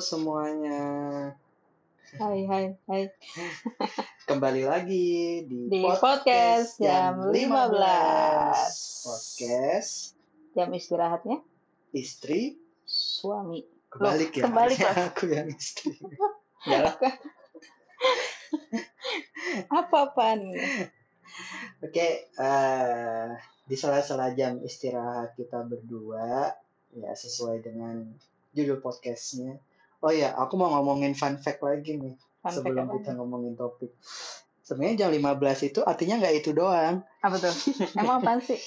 semuanya. Hai hai hai. Kembali lagi di, Di podcast jam 15. Podcast Jam istirahatnya istri suami. kebalik Loh, ya. kebalik, harusnya Pak. Aku yang istri. Ya lah. Apa-apaan? Oke, eh, di sela-sela jam istirahat kita berdua, ya sesuai dengan judul podcastnya. Oh ya, aku mau ngomongin fun fact lagi nih Fun sebelum apa? kita ngomongin topik. Sebenarnya jam 15 itu artinya nggak itu doang. Apa tuh? Emang apaan sih?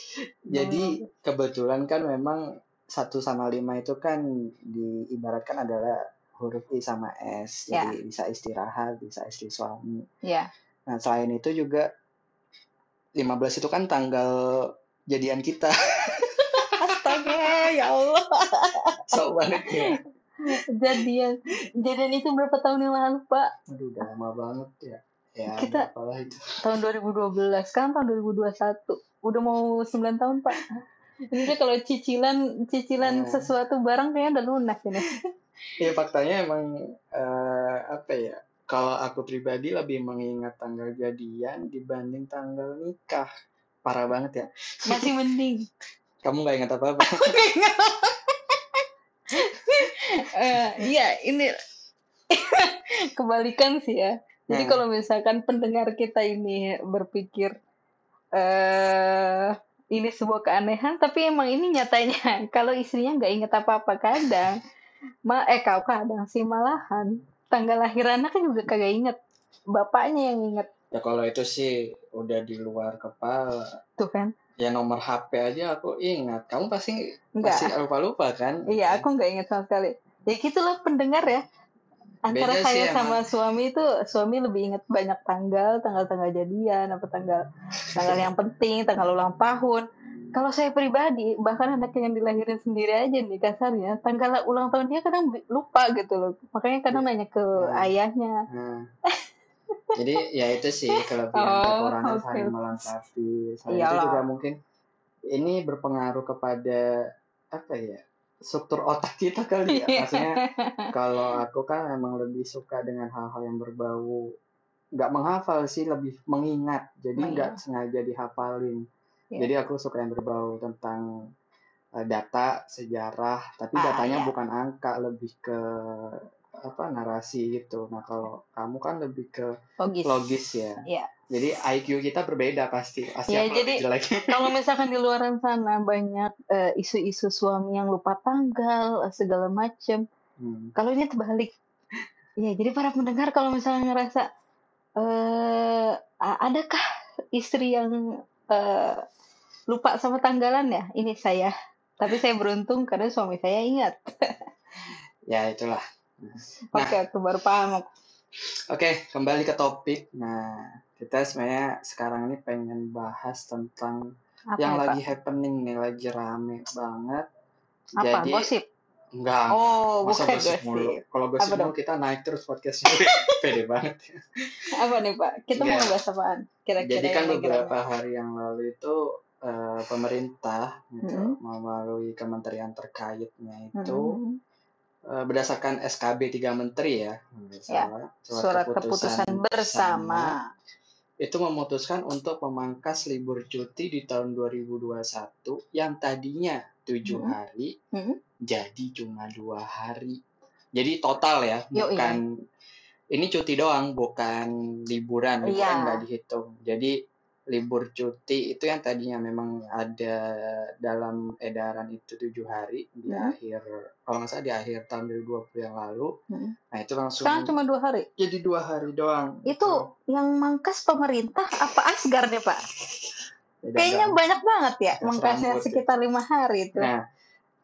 Jadi kebetulan kan memang 1 sama 5 itu kan diibaratkan adalah huruf I sama S. Ya. Jadi bisa istirahat, bisa istri suami. Ya. Nah, selain itu juga 15 itu kan tanggal jadian kita. Astaga, ya Allah. so banget ya. Jadian. Jadian itu berapa tahun yang lalu, Pak? Aduh, udah lama banget ya. Ya, Kita- apalah itu. Tahun 2012. Sekarang tahun 2021. Udah mau 9 tahun, Pak. Ini kalau cicilan cicilan Ya. sesuatu barang kayaknya udah lunas ini. Ya faktanya emang eh, apa ya? Kalau aku pribadi lebih mengingat tanggal jadian dibanding tanggal nikah. Parah banget ya. Masih mending. Kamu nggak ingat apa-apa? Eh, Iya, ini kebalikan sih ya. Jadi Nah. kalau misalkan pendengar kita ini berpikir eh ini sebuah keanehan, tapi emang ini nyatanya kalau istrinya nggak inget apa-apa kadang, ma eh kau kadang sih malahan tanggal lahir anak kan juga kagak inget, bapaknya yang inget Ya kalau itu sih udah di luar kepala. tuh kan? Ya nomor HP aja aku ingat. Kamu pasti Enggak. masih lupa-lupa kan? Iya, aku nggak inget sama sekali. Ya gitulah pendengar ya. Antara Beda sih saya emang. sama suami itu, suami lebih inget banyak tanggal, tanggal-tanggal jadian, apa tanggal tanggal yang penting, tanggal ulang tahun. Kalau saya pribadi, bahkan anak yang dilahirin sendiri aja nih kasarnya, tanggal ulang tahun dia kadang lupa gitu loh. Makanya kadang nanya ke Hmm. ayahnya. Nah, jadi ya itu sih kelebihan Oh, kekurangan oke. saling melengkapi. Selain itu juga mungkin ini berpengaruh kepada apa ya struktur otak kita kali ya. Iya. Maksudnya kalau aku kan emang lebih suka dengan hal-hal yang berbau nggak menghafal sih lebih mengingat. Jadi nggak sengaja dihafalin. Iya. Jadi aku suka yang berbau tentang eh, data, sejarah, tapi Ah, datanya iya. bukan angka, lebih ke apa narasi gitu. Nah, kalau kamu kan lebih ke Logis. logis ya. Iya. Jadi IQ kita berbeda pasti. Pasti Ya, jadi- jelek. Kalau misalkan di luaran sana banyak eh, isu-isu suami yang lupa tanggal, segala macem. Hmm. Kalau ini terbalik. Ya, jadi para pendengar kalau misalnya ngerasa eh a- adakah istri yang eh, lupa sama tanggalan ya? Ini saya. Tapi saya beruntung karena suami saya ingat. Ya, itulah. Oke, aku baru paham. Oke, kembali ke topik. Nah, kita sebenarnya sekarang ini pengen bahas tentang Apa yang ya, lagi happening nih, lagi rame banget. Pak? Apa? Jadi, Gosip? enggak, Oh, masa bukan gosip mulu. Kalau gosip mulu kita naik terus podcastnya. Pede banget. Apa nih, Pak? Kita mau Enggak. ngebahas apaan? Kira-kira Jadi kan beberapa rame. hari yang lalu itu eh, pemerintah gitu, Mm-mm. melalui kementerian terkaitnya itu Hmm. berdasarkan SKB tiga menteri ya, Ya, salah, Surat keputusan bersama. Itu memutuskan untuk memangkas libur cuti di tahun 2021 yang tadinya tujuh Hmm. hari Hmm. jadi cuma dua hari. Jadi total ya, Yo, bukan ini cuti doang, bukan liburan, liburan Iya. nggak dihitung. Jadi libur cuti itu yang tadinya memang ada dalam edaran itu tujuh hari di Hmm. akhir, kalau nggak salah di akhir tahun 2020 yang lalu. Hmm. Nah itu langsung Sekarang cuma dua hari. jadi dua hari doang. Itu yang mangkas pemerintah apa Asgar deh, Pak? Beda Kayaknya banyak banget ya Gas mangkasnya rambut, sekitar lima hari itu. Nah,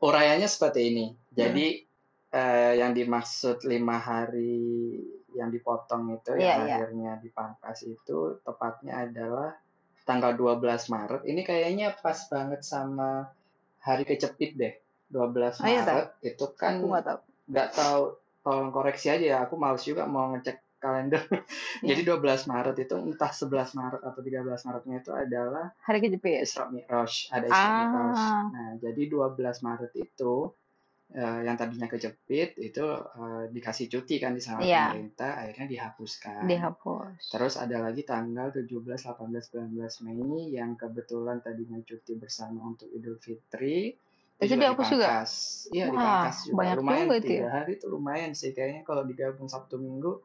urayanya seperti ini. Jadi eh, yang dimaksud lima hari yang dipotong itu Iya, yang iya. akhirnya dipangkas itu tepatnya adalah tanggal 12 Maret. Ini kayaknya pas banget sama hari kecepit deh. 12 Oh, iya, Maret itu kan Aku nggak tahu. nggak tahu tolong koreksi aja ya. Aku males juga mau ngecek kalender. Iya. Jadi 12 Maret itu entah 11 Maret atau 13 Maretnya itu adalah Hari kejepit. Isra Mi'raj, ada Isra Mi'raj. Ah, Nah, jadi 12 Maret itu eh, yang tadinya kejepit itu eh, dikasih cuti kan di sama Iya. pemerintah akhirnya dihapuskan. Dihapus. Terus ada lagi tanggal 17, 18, 19 Mei yang kebetulan tadinya cuti bersama untuk Idul Fitri. Itu juga dihapus juga? Iya, dipangkas juga. banyak lumayan juga itu ya. tiga hari itu lumayan sih kayaknya kalau digabung Sabtu Minggu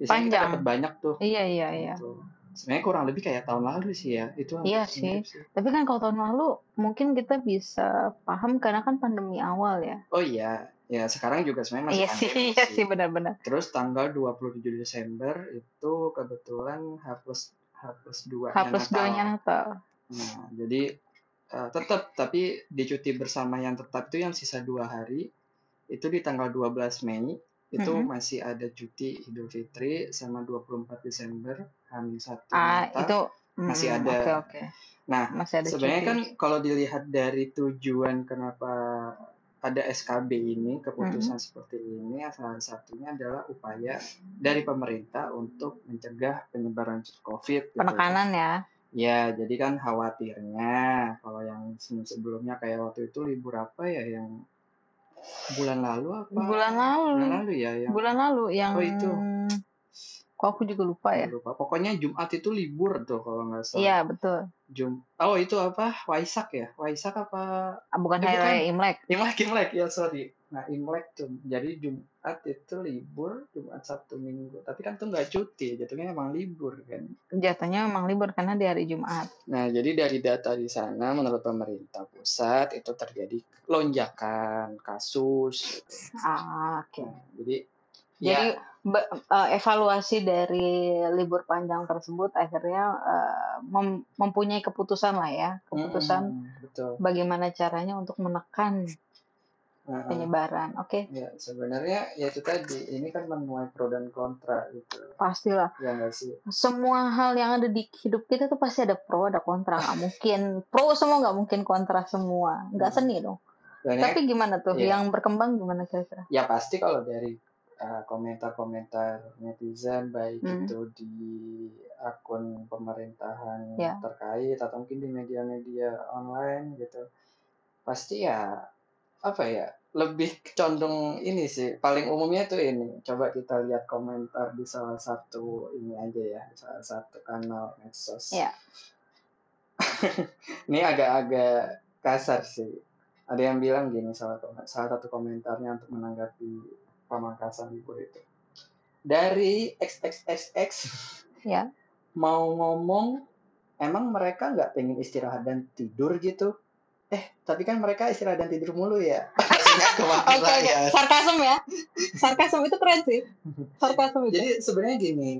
biasanya kita Panjang. dapat banyak tuh. Iya, iya, iya. Gitu. Sebenarnya kurang lebih kayak tahun lalu sih ya. Itu Iya sih. sih. Tapi kan kalau tahun lalu mungkin kita bisa paham karena kan pandemi awal ya. Oh iya, ya sekarang juga sebenarnya masih Iya sih, iya sih. benar-benar. Terus tanggal 27 Desember itu kebetulan H plus H plus 2 H plus 2-nya Natal. Nah, jadi eh, tetap tapi di cuti bersama yang tetap itu yang sisa dua hari itu di tanggal 12 Mei itu Mhm. masih ada cuti Idul Fitri sama 24 Desember Hamin satu Ah, itu masih hmm, ada. Oke, oke. Nah, Masih ada Sebenarnya cuti. kan kalau dilihat dari tujuan kenapa ada SKB ini, keputusan Mm-hmm. seperti ini, salah satunya adalah upaya dari pemerintah untuk mencegah penyebaran COVID. gitu. penekanan ya. Ya, jadi kan khawatirnya kalau yang se- sebelumnya kayak waktu itu libur apa ya yang bulan lalu apa? Bulan lalu. Bulan lalu ya yang Bulan lalu yang Oh, itu. Kok aku juga lupa ya. lupa. Pokoknya Jumat itu libur tuh kalau nggak salah. Iya, betul. Jum Oh, itu apa? Waisak ya? Waisak apa Ah, Bukan Eh, hari raya Imlek. Imlek, Imlek ya sorry. Nah Imlek tuh, jadi Jumat itu libur, Jumat Sabtu Minggu. Tapi kan tuh nggak cuti, jatuhnya emang libur kan. Jatuhnya memang libur karena di hari Jumat. Nah jadi dari data di sana, menurut pemerintah pusat itu terjadi lonjakan kasus. gitu. Ah, oke. Nah, jadi Jadi ya, be- eh, evaluasi dari libur panjang tersebut akhirnya eh, mem- mempunyai keputusan lah ya, keputusan mm, betul. bagaimana caranya untuk menekan Penyebaran. Oke, ya sebenarnya ya itu tadi, ini kan menuai pro dan kontra gitu. pastilah. Ya sih? Semua hal yang ada di hidup kita tuh pasti ada pro, ada kontra. Nggak mungkin pro semua, nggak mungkin kontra semua. Nggak Hmm. seni dong. Dan ya, Tapi gimana tuh? Iya. Yang berkembang gimana kira-kira? ya pasti kalau dari uh, komentar-komentar netizen baik Hmm. itu di akun pemerintahan Ya. terkait atau mungkin di media-media online gitu pasti ya apa ya? Lebih condong ini sih. Paling umumnya tuh ini. Coba kita lihat komentar di salah satu ini aja ya. Salah satu kanal medsos. Ya. ini agak-agak kasar sih. Ada yang bilang gini salah salah satu komentarnya untuk menanggapi pemangkasan libur itu. Dari XXXX Ya. mau ngomong emang mereka nggak pengen istirahat dan tidur gitu eh tapi kan mereka istirahat dan tidur mulu ya Oke, ya Sarkasm ya. Sarkasm itu keren sih. Sarkasm itu. jadi sebenarnya gini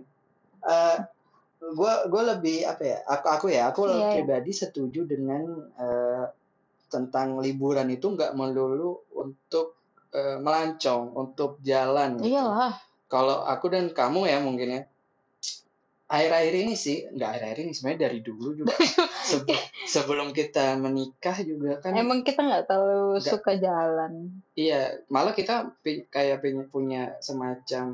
eh gue gue lebih apa ya aku aku ya aku Iya, iya. pribadi setuju dengan eh, tentang liburan itu nggak melulu untuk eh, melancong untuk jalan gitu. Iyalah. kalau aku dan kamu ya mungkin ya akhir-akhir ini sih nggak akhir-akhir ini sebenarnya dari dulu juga Sebe- sebelum kita menikah juga kan Emang kita nggak terlalu Nggak. suka jalan. iya malah kita kayak pengen punya semacam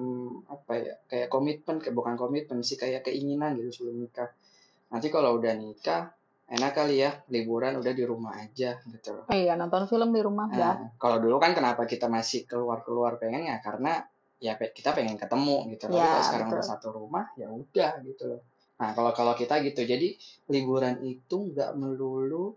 apa ya kayak komitmen kayak bukan komitmen sih kayak keinginan gitu sebelum nikah nanti kalau udah nikah enak kali ya liburan udah di rumah aja gitu loh. Oh iya, nonton film di rumah. Nah, kalau dulu kan kenapa kita masih keluar-keluar pengen ya karena ya kita pengen ketemu gitu. Tapi Ya, kalau sekarang betul. udah satu rumah ya udah gitu loh. Nah, kalau kalau kita gitu. Jadi liburan itu nggak melulu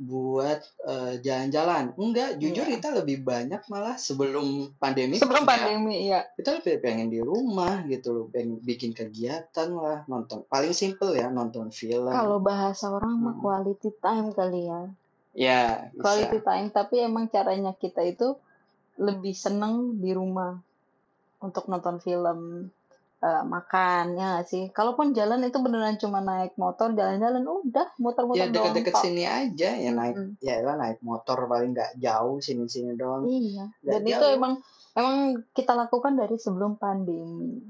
buat eh, jalan-jalan. Enggak, jujur Iya. kita lebih banyak malah sebelum pandemi Sebelum ya, pandemi, iya. kita lebih pengen di rumah gitu loh, pengen bikin kegiatan lah, nonton. Paling simple ya, nonton film. Kalau bahasa orang mah Hmm. quality time kali ya. ya, bisa. Quality time, tapi emang caranya kita itu lebih seneng di rumah untuk nonton film, eh, makan, ya nggak sih? Kalaupun jalan itu beneran cuma naik motor, jalan-jalan, udah muter-muter ya deket-deket sini aja ya naik Mm. ya lah naik motor paling nggak jauh sini-sini doang Iya, dan itu jauh. emang emang kita lakukan dari sebelum pandemi.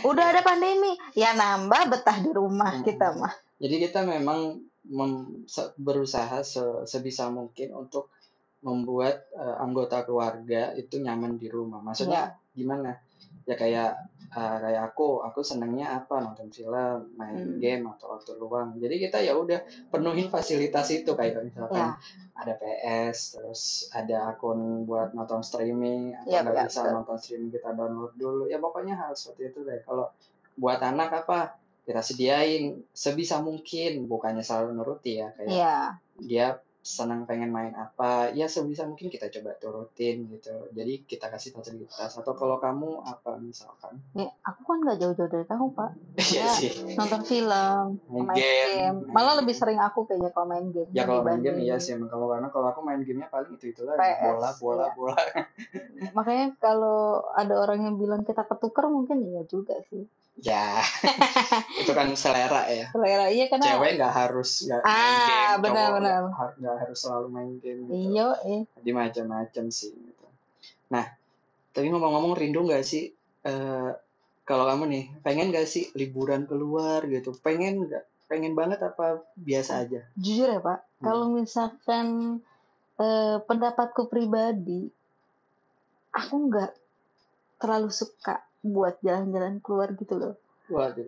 Udah ada pandemi, ya nambah betah di rumah Hmm. kita mah. jadi kita memang mem- berusaha se- sebisa mungkin untuk membuat eh, anggota keluarga itu nyaman di rumah maksudnya gimana ya kayak uh, kayak aku aku senangnya apa nonton film main Hmm. game atau waktu luang jadi kita ya udah penuhin fasilitas itu kayak misalkan Ya. ada PS terus ada akun buat nonton streaming atau Iya, nggak bisa betul. nonton streaming kita download dulu ya pokoknya hal seperti itu deh kalau buat anak apa kita sediain sebisa mungkin bukannya selalu nuruti ya kayak Iya. dia senang pengen main apa ya sebisa mungkin kita coba turutin gitu jadi kita kasih fasilitas atau kalau kamu apa misalkan Ya, aku kan nggak jauh-jauh dari kamu, Pak. Ya, sih Nonton film, main main game game. Malah lebih sering aku kayaknya kalau main game. ya kalau main game iya sih kalau karena kalau aku main gamenya paling itu itu lah bola bola iya. bola Makanya kalau ada orang yang bilang kita ketuker mungkin iya juga sih. Ya itu kan selera ya Selera iya karena cewek nggak harus nggak main Ah, game cowok benar-benar. nggak har- nggak harus selalu main game gitu. iya eh. jadi macam-macam sih gitu. Nah, tapi ngomong-ngomong rindu nggak sih eh kalau kamu nih pengen nggak sih liburan keluar gitu? Pengen nggak? Pengen banget apa biasa aja? Jujur ya Pak, Hmm. kalau misalkan eh, pendapatku pribadi, aku nggak terlalu suka buat jalan-jalan keluar gitu loh. Waduh.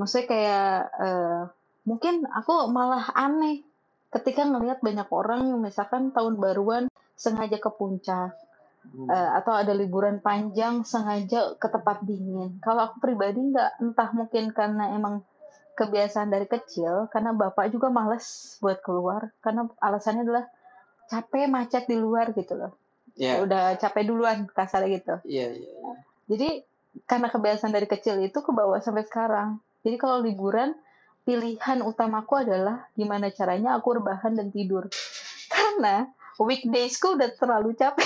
Maksudnya kayak eh, mungkin aku malah aneh ketika ngelihat banyak orang yang misalkan tahun baruan sengaja ke puncak Hmm. eh, atau ada liburan panjang sengaja ke tempat dingin. Kalau aku pribadi nggak, entah mungkin karena emang kebiasaan dari kecil, karena bapak juga males buat keluar, karena alasannya adalah capek macet di luar gitu loh. Ya, Udah capek duluan kasar gitu. iya iya. iya. Jadi karena kebiasaan dari kecil itu ke bawah sampai sekarang. Jadi kalau liburan pilihan utamaku adalah gimana caranya aku rebahan dan tidur. Karena weekdaysku udah terlalu capek.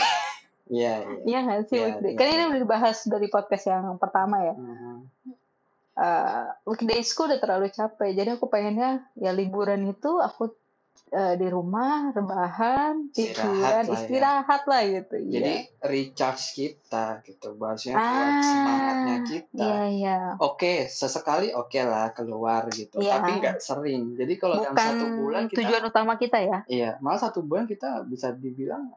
Iya iya. Iya nggak sih Iya, weekday? iya. Kan ini udah dibahas dari podcast yang pertama ya. Mhm. Uh, weekdaysku udah terlalu capek. Jadi aku pengennya ya liburan itu aku uh, di rumah rebahan, Istirahat lah ya. istirahat lah gitu. Jadi Iya. recharge kita gitu, bahasanya buat Ah, semangatnya kita. Iya iya. Oke, sesekali oke lah keluar gitu, Iya. tapi nggak sering. Jadi kalau dalam satu bulan kita tujuan utama kita ya. Iya, malah satu bulan kita bisa dibilang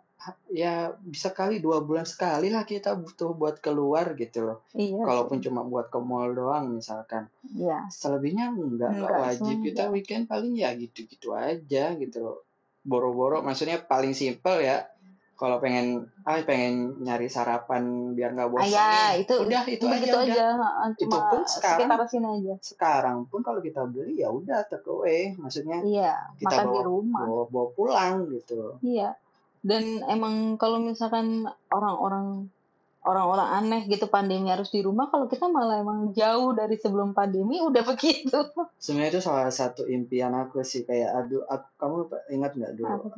ya bisa kali dua bulan sekali lah kita butuh buat keluar gitu loh. Iya. Kalaupun cuma buat ke mall doang misalkan. Iya. Selebihnya enggak, enggak wajib. Kita weekend paling ya gitu-gitu aja gitu loh. Boro-boro maksudnya paling simpel ya. Kalau pengen ah pengen nyari sarapan biar nggak Ah, bosan ya, nih. itu udah itu udah aja gitu udah. aja. heeh, Itu Cuma pun sekarang sini aja. sekarang pun kalau kita beli ya udah take away. Maksudnya Iya, kita makan di bawa rumah. bawa, bawa pulang gitu. Iya. Dan emang kalau misalkan orang-orang orang-orang aneh gitu pandemi harus di rumah, kalau kita malah emang jauh dari sebelum pandemi udah begitu. Sebenarnya itu salah satu impian aku sih kayak aduh aku, kamu ingat nggak dulu? Apa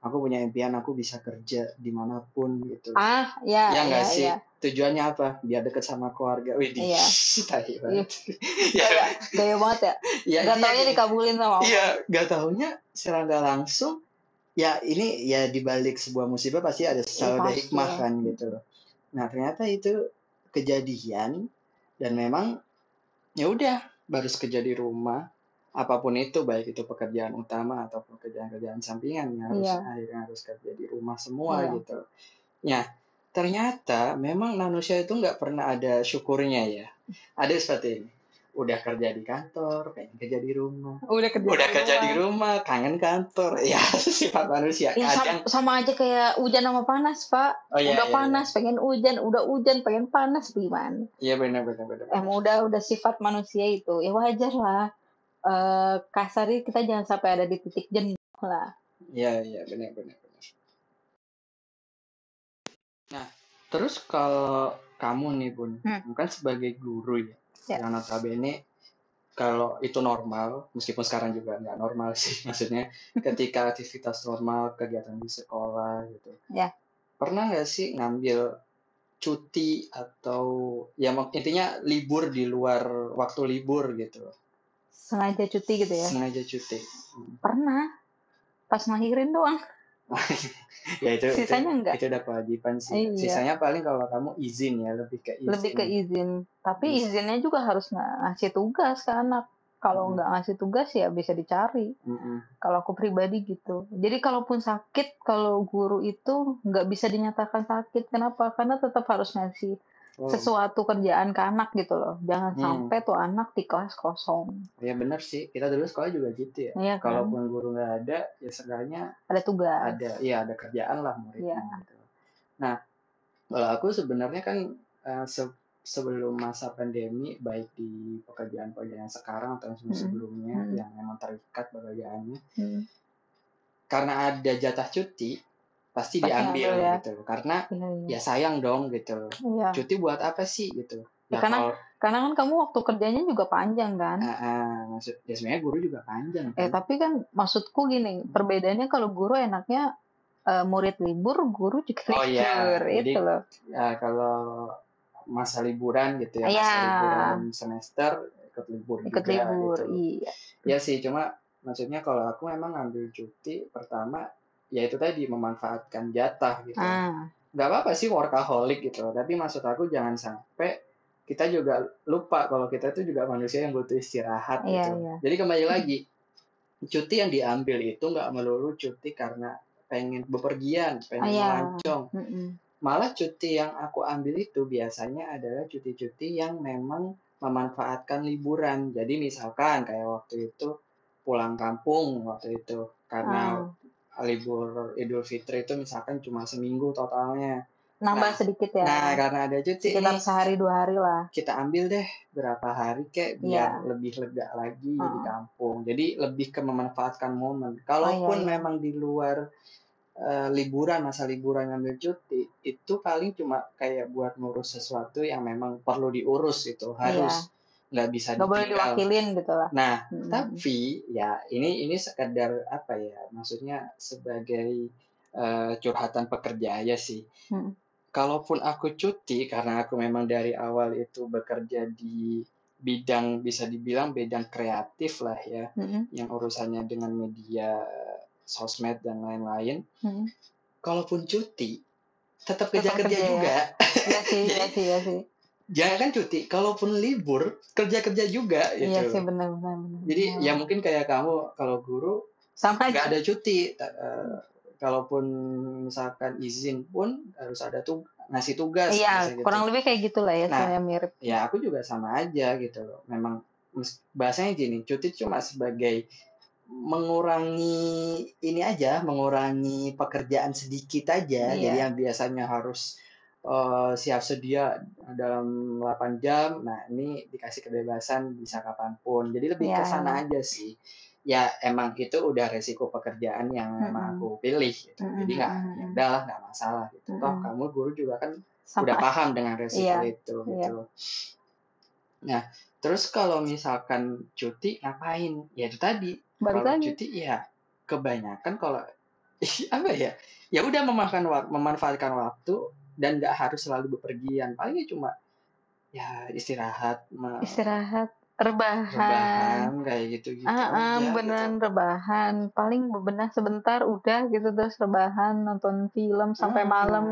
aku punya impian aku bisa kerja di mana pun gitu. Ah, ya, ya nggak ya, sih? ya. tujuannya apa? Biar deket sama keluarga. Wih di Iya. tai banget. Ya Gaya, banget ya. ya Gak iya, taunya dikabulin sama iya nggak taunya secara nggak langsung ya ini ya dibalik sebuah musibah pasti ada ada pasti, hikmah ya. kan gitu loh nah ternyata itu kejadian dan memang ya udah baru kerja di rumah apa pun itu baik itu pekerjaan utama atau pekerjaan-kerjaan sampingan yang harus Iya. akhirnya harus kerja di rumah semua Iya. gitu ya ternyata memang manusia itu nggak pernah ada syukurnya ya ada seperti ini udah kerja di kantor pengen kerja di rumah Udah kerja udah di kerja di rumah. rumah kangen kantor ya sifat manusia Ya, kadang sama, sama aja kayak hujan sama panas, Pak. oh iya udah iya, panas, pengen hujan, udah hujan, pengen panas, gimana? iya benar benar benar Emang udah udah sifat manusia itu. Ya wajar lah. Eh kasarnya kita jangan sampai ada di titik jenuh lah. iya iya benar benar benar nah terus kalau kamu nih bun Hmm. bukan sebagai guru ya, Ya. yang notabene kalau itu normal meskipun sekarang juga nggak normal sih maksudnya ketika aktivitas normal kegiatan di sekolah gitu Ya. pernah nggak sih ngambil cuti atau ya intinya libur di luar waktu libur gitu Sengaja cuti gitu ya. sengaja cuti Hmm. Pernah. Pas ngelahirin doang. ya itu itu, Sisanya enggak. itu udah kewajiban sih Iya. sisanya paling kalau kamu izin ya lebih ke izin Lebih ke izin. Tapi Iya. izinnya juga harus ng- ngasih tugas ke anak. Kalau Hmm. nggak ngasih tugas ya bisa dicari. Mm-mm. Kalau aku pribadi gitu. Jadi kalaupun sakit, kalau guru itu nggak bisa dinyatakan sakit. Kenapa? Karena tetap harus ngasih Oh, sesuatu kerjaan ke anak gitu loh. Jangan hmm. sampai tuh anak di kelas kosong. Ya bener sih. Kita dulu sekolah juga gitu ya. Iya kan? Kalaupun guru nggak ada, ya seenggaknya Ada tugas. ada, ya ada kerjaan lah muridnya Iya. gitu. Nah, kalau aku sebenarnya kan eh, se- sebelum masa pandemi, baik di pekerjaan-pekerjaan sekarang atau yang Mm-mm. sebelumnya Mm. yang memang terikat pekerjaannya, Hmm. karena ada jatah cuti, pasti diambil ya. gitu. Karena Iya, iya. ya sayang dong gitu. Iya. Cuti buat apa sih gitu? Ya, Nah, karena kalau karena kan kamu waktu kerjanya juga panjang kan. ah, ah, maksud ya sebenarnya guru juga panjang Eh kan. tapi kan maksudku gini, perbedaannya kalau guru enaknya eh, murid libur, guru juga Oh iya, libur, jadi itu loh. ya, kalau masa liburan gitu ya, masa liburan semester ikut libur Ikut juga libur, gitu. iya. Ya sih, cuma maksudnya kalau aku memang ngambil cuti pertama ya itu tadi memanfaatkan jatah gitu. Ah, Nggak apa-apa sih workaholic gitu, tapi maksud aku jangan sampai kita juga lupa kalau kita itu juga manusia yang butuh istirahat Iya, gitu. iya. Jadi kembali lagi, cuti yang diambil itu nggak melulu cuti karena pengen bepergian, pengen Iya. melancong. mm-mm. Malah cuti yang aku ambil itu biasanya adalah cuti-cuti yang memang memanfaatkan liburan. Jadi misalkan kayak waktu itu pulang kampung waktu itu karena Ah, libur Idul Fitri itu misalkan cuma seminggu totalnya. nambah Nah, sedikit ya. Nah, karena ada cuti Sekitar nih, sehari dua hari lah. kita ambil deh berapa hari kek biar lebih lega lagi di Heeh. kampung. Jadi lebih ke memanfaatkan momen. Oh iya, Kalaupun iya. memang di luar eh, liburan masa liburan ngambil cuti itu paling cuma kayak buat ngurus sesuatu yang memang perlu diurus itu harus nggak bisa Nggak boleh diwakilin gitu lah. Nah, Mm-mm. tapi ya ini ini sekedar apa ya? Maksudnya sebagai eh, curhatan pekerja aja sih. Mm. Kalaupun aku cuti karena aku memang dari awal itu bekerja di bidang bisa dibilang bidang kreatif lah ya, Mm-mm. yang urusannya dengan media sosmed dan lain-lain. Mm. Kalaupun cuti tetap kerja-kerja kerja ya. juga. Iya sih, iya sih, iya sih. Jangan kan cuti, kalaupun libur kerja-kerja juga Iya gitu. sih, benar, benar, benar. Jadi benar. ya mungkin kayak kamu kalau guru sama nggak ada cuti eh, kalaupun misalkan izin pun harus ada tuh ngasih tugas Iya, gitu. kurang lebih kayak gitulah ya, Nah, saya mirip. ya aku juga sama aja gitu loh memang bahasanya gini cuti cuma sebagai mengurangi ini aja mengurangi pekerjaan sedikit aja Iya. jadi yang biasanya harus eh, siap sedia dalam 8 jam. Nah ini dikasih kebebasan bisa kapan pun. Jadi lebih ke Iya, sana aja sih. Ya emang itu udah resiko pekerjaan yang memang Mm-mm. aku pilih gitu. Mm-mm, jadi nggak ya udahlah nggak masalah gitu. Toh Mm-mm. kamu guru juga kan Sama. udah paham dengan resiko Iya, itu iya. gitu. Nah terus kalau misalkan cuti ngapain? Ya itu tadi. Balik kalau lagi. cuti ya kebanyakan kalau apa ya? Ya udah memakan memanfaatkan waktu dan nggak harus selalu bepergian palingnya cuma ya istirahat Istirahat, rebahan. rebahan kayak gitu gitu ah, aja beneran gitu. rebahan. Paling bebenah sebentar udah gitu terus rebahan nonton film sampai Hmm, malam.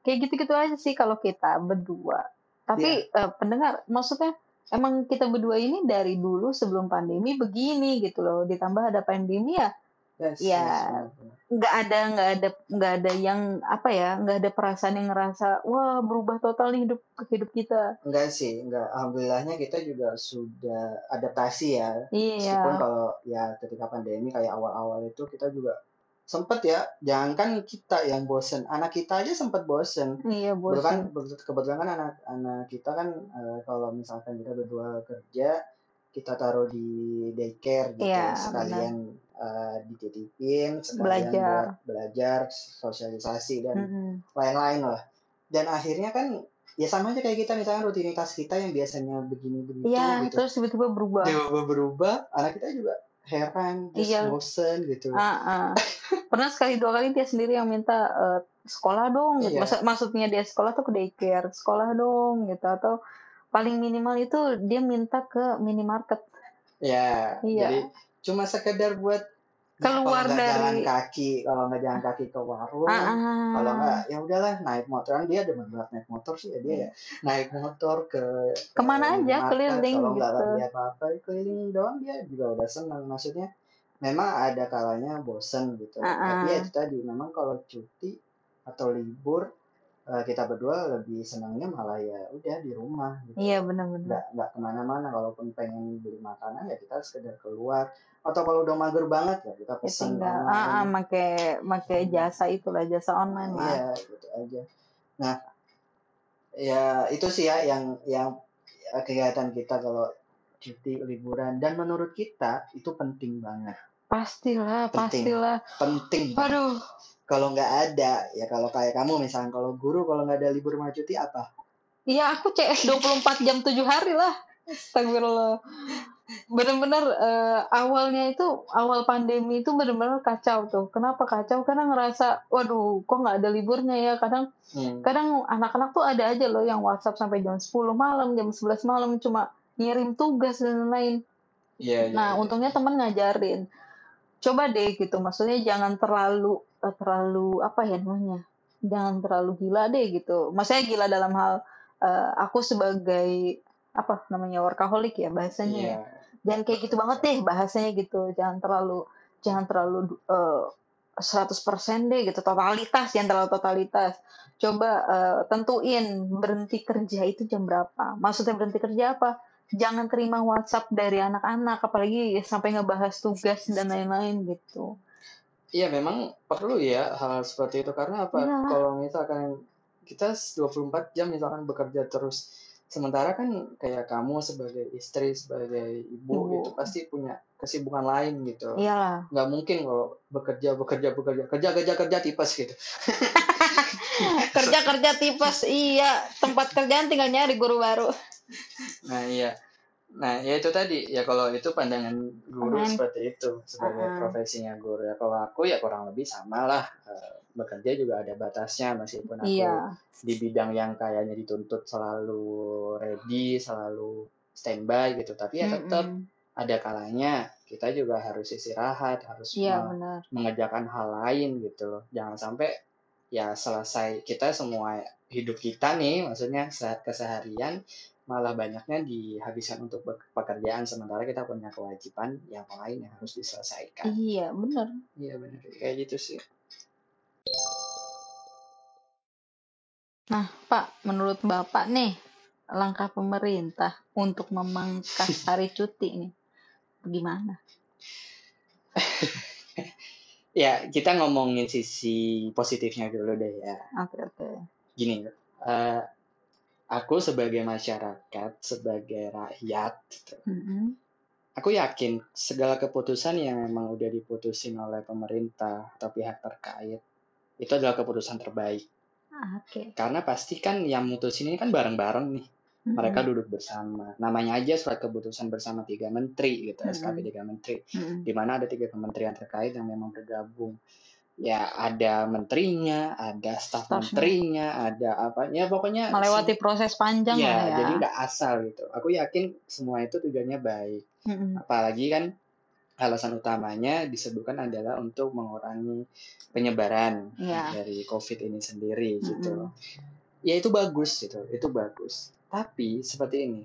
Kayak gitu-gitu aja sih kalau kita berdua. Tapi Iya. eh, pendengar, maksudnya emang kita berdua ini dari dulu sebelum pandemi begini gitu loh. Ditambah ada pandemi ya yes, Ya, yes, benar-benar. nggak ada nggak ada nggak ada yang apa ya nggak ada perasaan yang ngerasa wah berubah total nih hidup hidup kita. Enggak sih, enggak. Alhamdulillahnya kita juga sudah adaptasi ya. Iya. Meskipun kalau ya ketika pandemi kayak awal-awal itu kita juga sempet ya, jangankan kita yang bosen, anak kita aja sempet bosen. Iya Kebetulan, bosan. kebetulan kan anak-anak kita kan eh, kalau misalkan kita berdua kerja, kita taruh di daycare gitu, Iya, sekalian eh, dititipin, Belajar. belajar, sosialisasi dan Mm-mm. lain-lain lah. Dan akhirnya kan ya sama aja kayak kita misalkan rutinitas kita yang biasanya begini begitu Iya, gitu. terus tiba-tiba berubah. Tiba-tiba berubah, anak kita juga heran, terus Iya. bosen gitu. Ah, ah. Pernah sekali dua kali dia sendiri yang minta eh, sekolah dong. gitu. Iya. Maksud- maksudnya dia sekolah tuh ke daycare, sekolah dong gitu atau paling minimal itu dia minta ke minimarket. Ya, Iya. jadi cuma sekedar buat ya, Keluar kalau dari- jalan kaki, kalau nggak jalan kaki ke warung, Ah, kalau nggak ya udahlah naik motor. Kan dia demen banget naik motor sih ya dia ya. Naik motor ke Ke mana ke aja, minimarket, keliling kalau nggak gitu. lagi apa-apa keliling doang dia juga udah senang maksudnya memang ada kalanya bosen gitu. Ah, tapi ya itu tadi memang kalau cuti atau libur eh, kita berdua lebih senangnya malah ya udah di rumah gitu. Iya benar-benar. nggak nggak ke mana-mana. Kalaupun pengen beli makanan ya kita sekedar keluar. Atau kalau udah mager banget ya kita Ya pesan tinggal ah, ah make make jasa itulah jasa online lah. iya gitu aja. Nah ya itu sih ya yang yang ya, kegiatan kita kalau cuti liburan. Dan menurut kita itu penting banget Pastilah, penting pastilah. penting Aduh, kalau nggak ada ya kalau kayak kamu misalnya kalau guru kalau nggak ada libur sama cuti apa iya aku CS 24 jam 7 hari lah. Astagfirullah. Bener-bener eh, awalnya itu awal pandemi itu bener-bener kacau tuh. Kenapa kacau? Karena ngerasa, waduh, kok nggak ada liburnya ya. Kadang hmm. kadang anak-anak tuh ada aja loh yang WhatsApp sampai jam 10 malam, jam 11 malam cuma ngirim tugas dan lain-lain. iya iya Nah, iya. untungnya teman ngajarin. Coba deh gitu, maksudnya jangan terlalu eh, terlalu apa ya namanya? Jangan terlalu gila deh gitu. Maksudnya gila dalam hal eh, aku sebagai apa namanya workaholic ya bahasanya ya. Iya. Jangan kayak gitu banget deh bahasanya gitu. Jangan terlalu jangan terlalu eh, 100% deh gitu totalitas jangan terlalu totalitas. Coba eh, tentuin berhenti kerja itu jam berapa. Maksudnya berhenti kerja apa? Jangan terima WhatsApp dari anak-anak apalagi sampai ngebahas tugas dan lain-lain gitu. Iya memang perlu ya hal seperti itu karena apa? Iya. Kalau misalkan kita 24 jam misalkan bekerja terus sementara kan kayak kamu sebagai istri sebagai ibu, Ibu. itu pasti punya kesibukan lain gitu. Iyalah. Nggak mungkin kalau bekerja bekerja bekerja kerja kerja kerja tipes gitu. Kerja-kerja tipes iya, tempat kerjaan tinggal nyari guru baru. Nah iya. Nah ya itu tadi ya kalau itu pandangan guru Pandangan- seperti itu sebagai Uh-uh. profesinya guru ya. Kalau aku ya kurang lebih sama lah. Eh, bekerja juga ada batasnya meskipun aku Iya. di bidang yang kayaknya dituntut selalu ready, selalu standby gitu. Tapi ya tetap Mm-mm. ada kalanya kita juga harus istirahat, harus Iya me- benar. mengerjakan hal lain gitu loh. Jangan sampai ya selesai kita semua hidup kita nih, maksudnya se- keseharian malah banyaknya dihabiskan untuk pekerjaan sementara kita punya kewajiban yang lain yang harus diselesaikan. Iya benar. Iya benar kayak gitu sih. Nah, Pak, menurut Bapak nih, langkah pemerintah untuk memangkas hari cuti nih, gimana? Ya kita ngomongin sisi positifnya dulu deh ya. Oke, oke. gini eh, aku sebagai masyarakat sebagai rakyat gitu, Mm-mm. aku yakin segala keputusan yang memang udah diputusin oleh pemerintah atau pihak terkait itu adalah keputusan terbaik Ah, Oke. karena pasti kan yang mutusin ini kan bareng-bareng nih mereka duduk bersama namanya aja surat keputusan bersama tiga menteri gitu Mm-mm. SKP tiga menteri Mm-mm. di mana ada tiga kementerian terkait yang memang bergabung. Ya ada menterinya, ada staf menterinya, ada apa? Ya pokoknya Melewati proses panjang ya, lah ya. jadi nggak asal gitu. Aku yakin semua itu tujuannya baik. Mm-mm. Apalagi kan alasan utamanya disebutkan adalah untuk mengurangi penyebaran Iya. dari COVID ini sendiri gitu. Mm-mm. Ya itu bagus gitu, itu bagus. Tapi seperti ini,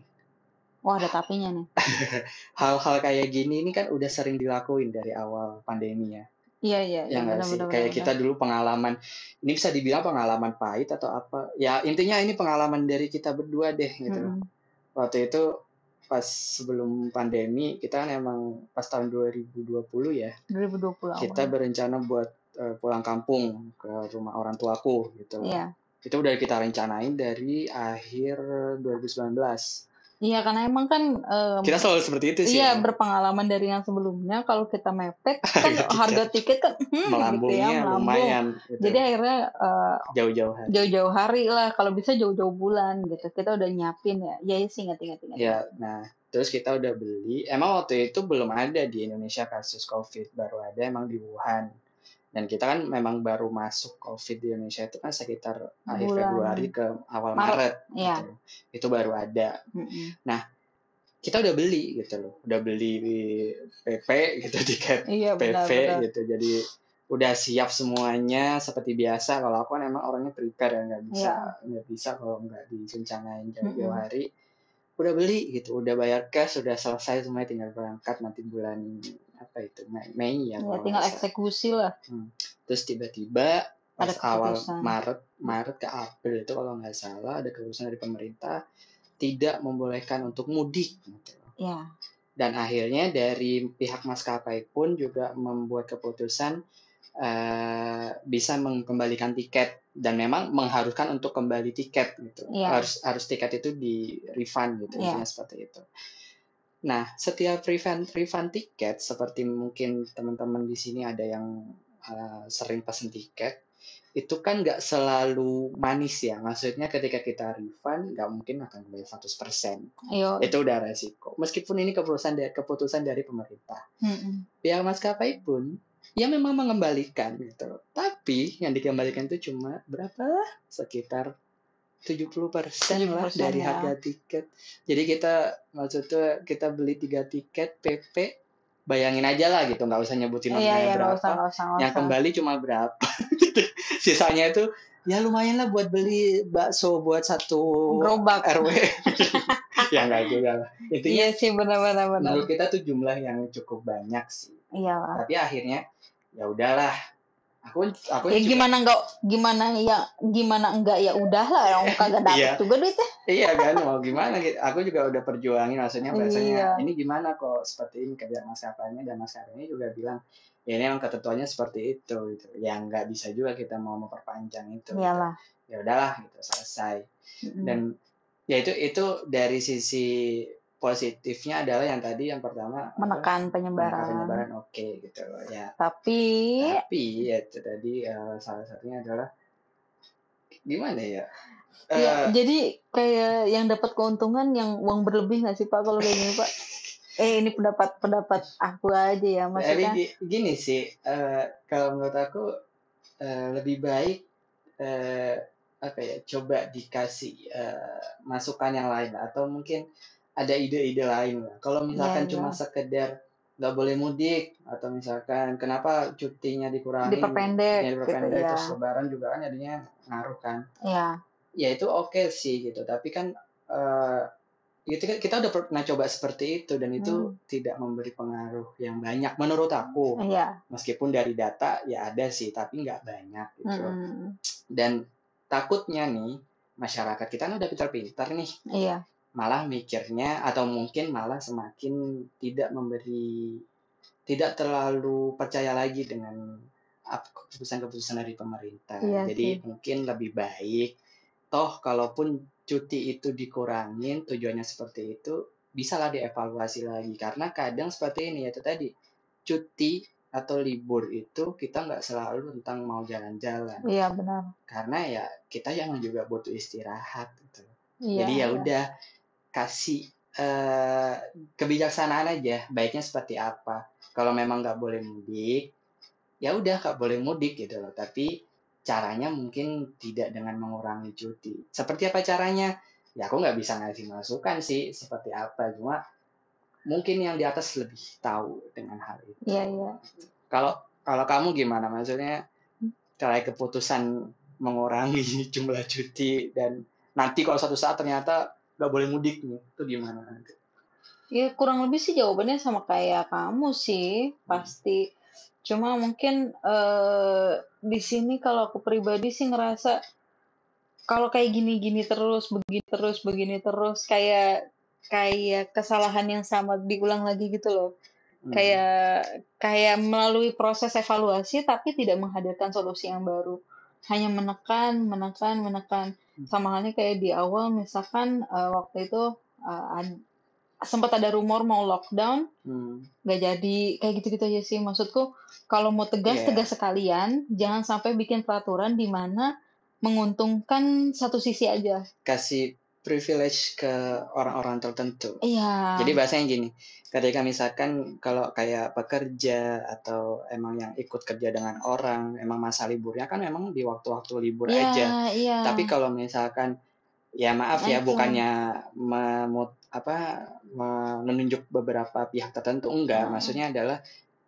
Wah, ada tapinya nih. hal-hal kayak gini ini kan udah sering dilakuin dari awal pandemi ya. Iya, iya, Ya iya, nggak sih? benar-benar. Kayak kita dulu pengalaman, ini bisa dibilang pengalaman pahit atau apa? Ya intinya ini pengalaman dari kita berdua deh gitu. Mm-mm. Waktu itu pas sebelum pandemi kita kan emang pas tahun 2020 ya 2020 awal. kita berencana buat eh, pulang kampung ke rumah orang tuaku gitu. Iya. Itu udah kita rencanain dari akhir 2019. Iya, karena emang kan em, Kita selalu seperti itu sih. Iya, ya. berpengalaman dari yang sebelumnya. Kalau kita mepet, kan Harga tiket. harga tiket kan hmm, gitu melambungnya ya, melambung. lumayan gitu. Jadi akhirnya eh, jauh-jauh hari. jauh-jauh hari lah. Kalau bisa jauh-jauh bulan gitu. Kita udah nyiapin ya. Ya sih ingat-ingat. ingat. Ya, nah terus kita udah beli. Emang waktu itu belum ada di Indonesia kasus COVID, baru ada emang di Wuhan. Dan kita kan memang baru masuk COVID di Indonesia itu kan sekitar akhir Bulan Februari ke awal Maret, Maret. Iya. gitu. Itu baru ada. Mm-mm. Kita udah beli gitu loh, udah beli di PP gitu tiket Iya PV benar-benar. gitu. Jadi udah siap semuanya seperti biasa. Kalau aku kan emang orangnya prepare ya nggak bisa Iya. nggak bisa kalau nggak direncanain jauh-jauh Mm-mm. hari. Udah beli gitu, udah bayar cash, sudah selesai semuanya tinggal berangkat nanti bulan apa itu Mei, Mei ya. Ya, tinggal salah. eksekusi lah. Terus tiba-tiba Ada awal. Maret Maret ke April itu kalau nggak salah ada keputusan dari pemerintah tidak membolehkan untuk mudik gitu. Ya, dan akhirnya dari pihak maskapai pun juga membuat keputusan eh, bisa mengembalikan tiket dan memang mengharuskan untuk kembali tiket gitu Iya. harus harus tiket itu di refund gitu Iya. intinya seperti itu nah setiap refund refund tiket seperti mungkin teman-teman di sini ada yang eh, sering pesen tiket itu kan nggak selalu manis ya maksudnya ketika kita refund nggak mungkin akan kembali 100% ayo. itu udah resiko. Meskipun ini keputusan dari keputusan dari pemerintah, Mm-mm. pihak maskapai pun ya memang mengembalikan gitu. Tapi yang dikembalikan itu cuma berapa? Sekitar 70% lah 70% dari ya. harga tiket. Jadi kita maksudnya kita beli tiga tiket PP, bayangin aja lah gitu, nggak usah nyebutin Iya, nominalnya iya, nggak berapa. usah, usah, nggak Yang usah. kembali cuma berapa? Gitu. Sisanya itu ya lumayan lah buat beli bakso buat satu Gerobak. RW. ya nggak juga lah. Intinya Iya sih, benar-benar benar. menurut kita tuh jumlah yang cukup banyak sih. Iya. Tapi akhirnya ya udahlah. Aku aku Ya gimana enggak gimana ya gimana enggak ya udahlah orang kagak dapet Iya. juga duitnya. iya kan mau gimana gitu. Aku juga udah perjuangin maksudnya bahasanya Iya. ini gimana kok seperti ini kerja maskapainya dan maskapainya juga bilang ya ini emang ketentuannya seperti itu gitu. Ya nggak bisa juga kita mau memperpanjang itu. gitu. Iyalah. Ya udahlah gitu selesai. Mm-mm. Dan ya itu itu dari sisi positifnya adalah yang tadi yang pertama apa? menekan Menekan penyebaran. penyebaran oke gitu ya Tapi tapi ya itu tadi eh, salah satunya adalah gimana ya ya jadi kayak yang dapat keuntungan yang uang berlebih nggak sih Pak kalau kayak gini Pak? Eh ini pendapat pendapat aku aja ya Jadi maksudnya. gi- gini sih, eh, kalau menurut aku eh, lebih baik eh, apa ya, coba dikasih eh, masukan yang lain atau mungkin ada ide-ide lain. Kalau misalkan Iya, cuma iya. sekedar nggak boleh mudik atau misalkan kenapa cutinya dikurangi, Diperpendek ya, diperpendek gitu ya. terus lebaran juga kan jadinya ngaruh kan. Ya, Ya itu oke sih gitu, tapi kan eh, itu kan kita udah pernah coba seperti itu dan itu Hmm. tidak memberi pengaruh yang banyak menurut aku iya. meskipun dari data ya ada sih tapi nggak banyak gitu Mm-mm. dan takutnya nih masyarakat kita kan udah pintar-pintar nih Iya. Malah mikirnya atau mungkin malah semakin tidak memberi tidak terlalu percaya lagi dengan keputusan-keputusan dari pemerintah Iya jadi sih. mungkin lebih baik toh kalaupun cuti itu dikurangin tujuannya seperti itu bisalah dievaluasi lagi karena kadang seperti ini ya tadi cuti atau libur itu kita nggak selalu tentang mau jalan-jalan Iya benar. karena ya kita yang juga butuh istirahat gitu Iya. jadi ya iya. Kasih eh, kebijaksanaan aja baiknya seperti apa. Kalau memang nggak boleh mudik ya udah nggak boleh mudik gitu loh. Tapi caranya mungkin tidak dengan mengurangi cuti. Seperti apa caranya? Ya aku nggak bisa ngasih masukan sih seperti apa. Cuma mungkin yang di atas lebih tahu dengan hal itu. Iya iya. kalau kalau kamu gimana? Maksudnya kayak keputusan mengurangi jumlah cuti dan nanti kalau suatu saat ternyata nggak boleh mudik nih itu gimana nanti? Ya kurang lebih sih jawabannya sama kayak kamu sih pasti. Cuma mungkin eh di sini kalau aku pribadi sih ngerasa kalau kayak gini-gini terus, begini terus, begini terus, kayak kayak kesalahan yang sama diulang lagi gitu loh. Hmm. Kayak kayak melalui proses evaluasi tapi tidak menghadirkan solusi yang baru. Hanya menekan, menekan, menekan. Sama halnya kayak di awal misalkan eh, waktu itu eh, ad- sempat ada rumor mau lockdown Hmm. nggak jadi kayak gitu-gitu aja sih maksudku kalau mau tegas Iya. tegas sekalian jangan sampai bikin peraturan di mana menguntungkan satu sisi aja kasih privilege ke orang-orang tertentu. iya Jadi bahasanya gini, ketika misalkan kalau kayak pekerja atau emang yang ikut kerja dengan orang, emang masa liburnya kan memang di waktu-waktu libur iya aja. iya Tapi kalau misalkan ya maaf ya Nah, itu. bukannya memut apa menunjuk beberapa pihak tertentu enggak, Hmm. maksudnya adalah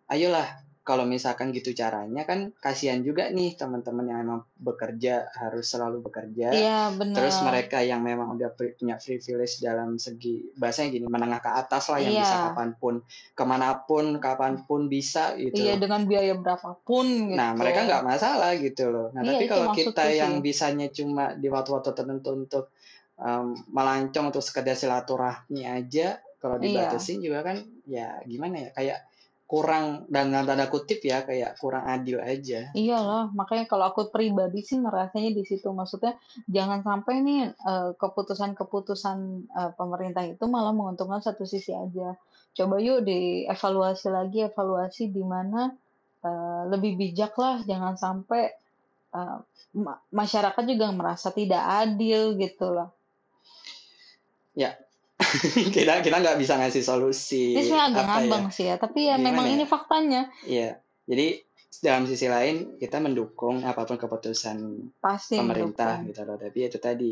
ayolah kalau misalkan gitu caranya kan kasihan juga nih teman-teman yang memang bekerja harus selalu bekerja. Iya, benar. Terus mereka yang memang udah punya privilege dalam segi bahasanya gini menengah ke atas lah yang Iya. bisa kapan pun ke mana pun kapan pun bisa gitu. Iya, dengan biaya berapapun gitu. Nah mereka nggak masalah gitu loh. Nah Iya, tapi kalau kita sih. yang bisanya cuma di waktu-waktu tertentu untuk em, melancong untuk sekedar silaturahmi aja, kalau Iya. dibatasin juga kan ya gimana ya kayak kurang dan dalam tanda kutip ya kayak kurang adil aja. Iyalah, makanya kalau aku pribadi sih ngerasanya di situ. Maksudnya jangan sampai nih eh, keputusan-keputusan eh, pemerintah itu malah menguntungkan satu sisi aja. Coba yuk dievaluasi lagi, evaluasi di mana eh, lebih bijak lah, jangan sampai ma- masyarakat juga merasa tidak adil gitu loh. kita kita nggak bisa ngasih solusi Ini sebenarnya agak ya? ngambang sih ya, tapi ya Gimana memang ya? ini faktanya. Iya. Jadi dalam sisi lain kita mendukung apa pun keputusan Pasti pemerintah mendukung. gitu loh. Tapi itu tadi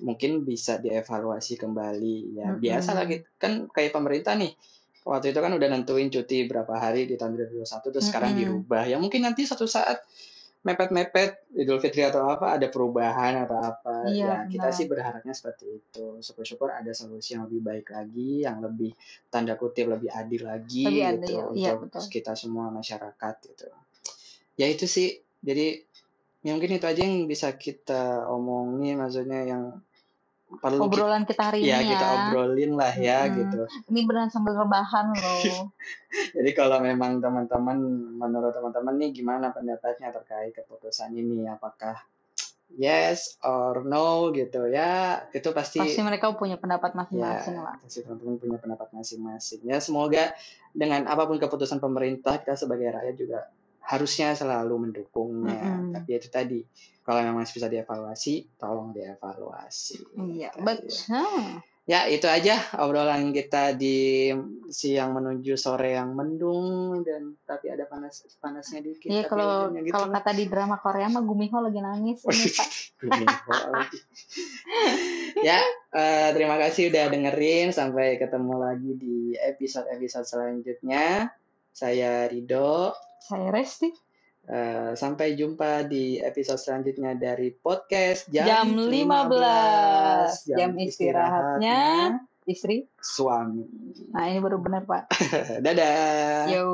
mungkin bisa dievaluasi kembali ya Mm-mm. biasa lah gitu. kan kayak pemerintah nih waktu itu kan udah nentuin cuti berapa hari di tahun 2021 terus sekarang Mm-mm. dirubah ya mungkin nanti suatu saat mepet-mepet Idul Fitri atau apa ada perubahan atau apa Iya, ya kita benar. sih berharapnya seperti itu syukur-syukur ada solusi yang lebih baik lagi yang lebih tanda kutip lebih adil lagi Lebih gitu adil, iya, untuk betul. kita semua masyarakat gitu ya itu sih jadi ya mungkin itu aja yang bisa kita omongin maksudnya yang perlu kita, Obrolan kita hari ya ini kita ya. obrolin lah ya Mm-mm. gitu Ini beneran sambil rebahan loh. jadi kalau memang teman-teman menurut teman-teman nih gimana pendapatnya terkait keputusan ini apakah yes or no gitu ya itu pasti Pasti mereka punya pendapat ya masing-masing lah. pasti teman-teman punya pendapat masing-masing ya semoga dengan apa pun keputusan pemerintah kita sebagai rakyat juga harusnya selalu mendukungnya Mm-mm. tapi itu tadi kalau memang masih bisa dievaluasi tolong dievaluasi Iya, Gitu. betul. ya itu aja obrolan kita di siang menuju sore yang mendung dan tapi ada panas panasnya dikit Iya, kalau gitu kalau kata di drama Korea mah Gumiho lagi nangis ini, Pak. Gumiho lagi. ya eh, terima kasih udah dengerin sampai ketemu lagi di episode episode selanjutnya saya Rido Saya Resti. Eh, sampai jumpa di episode selanjutnya dari podcast jam, Jam 15, jam istirahatnya istri. suami Nah, ini baru benar, Pak. dadah Yo.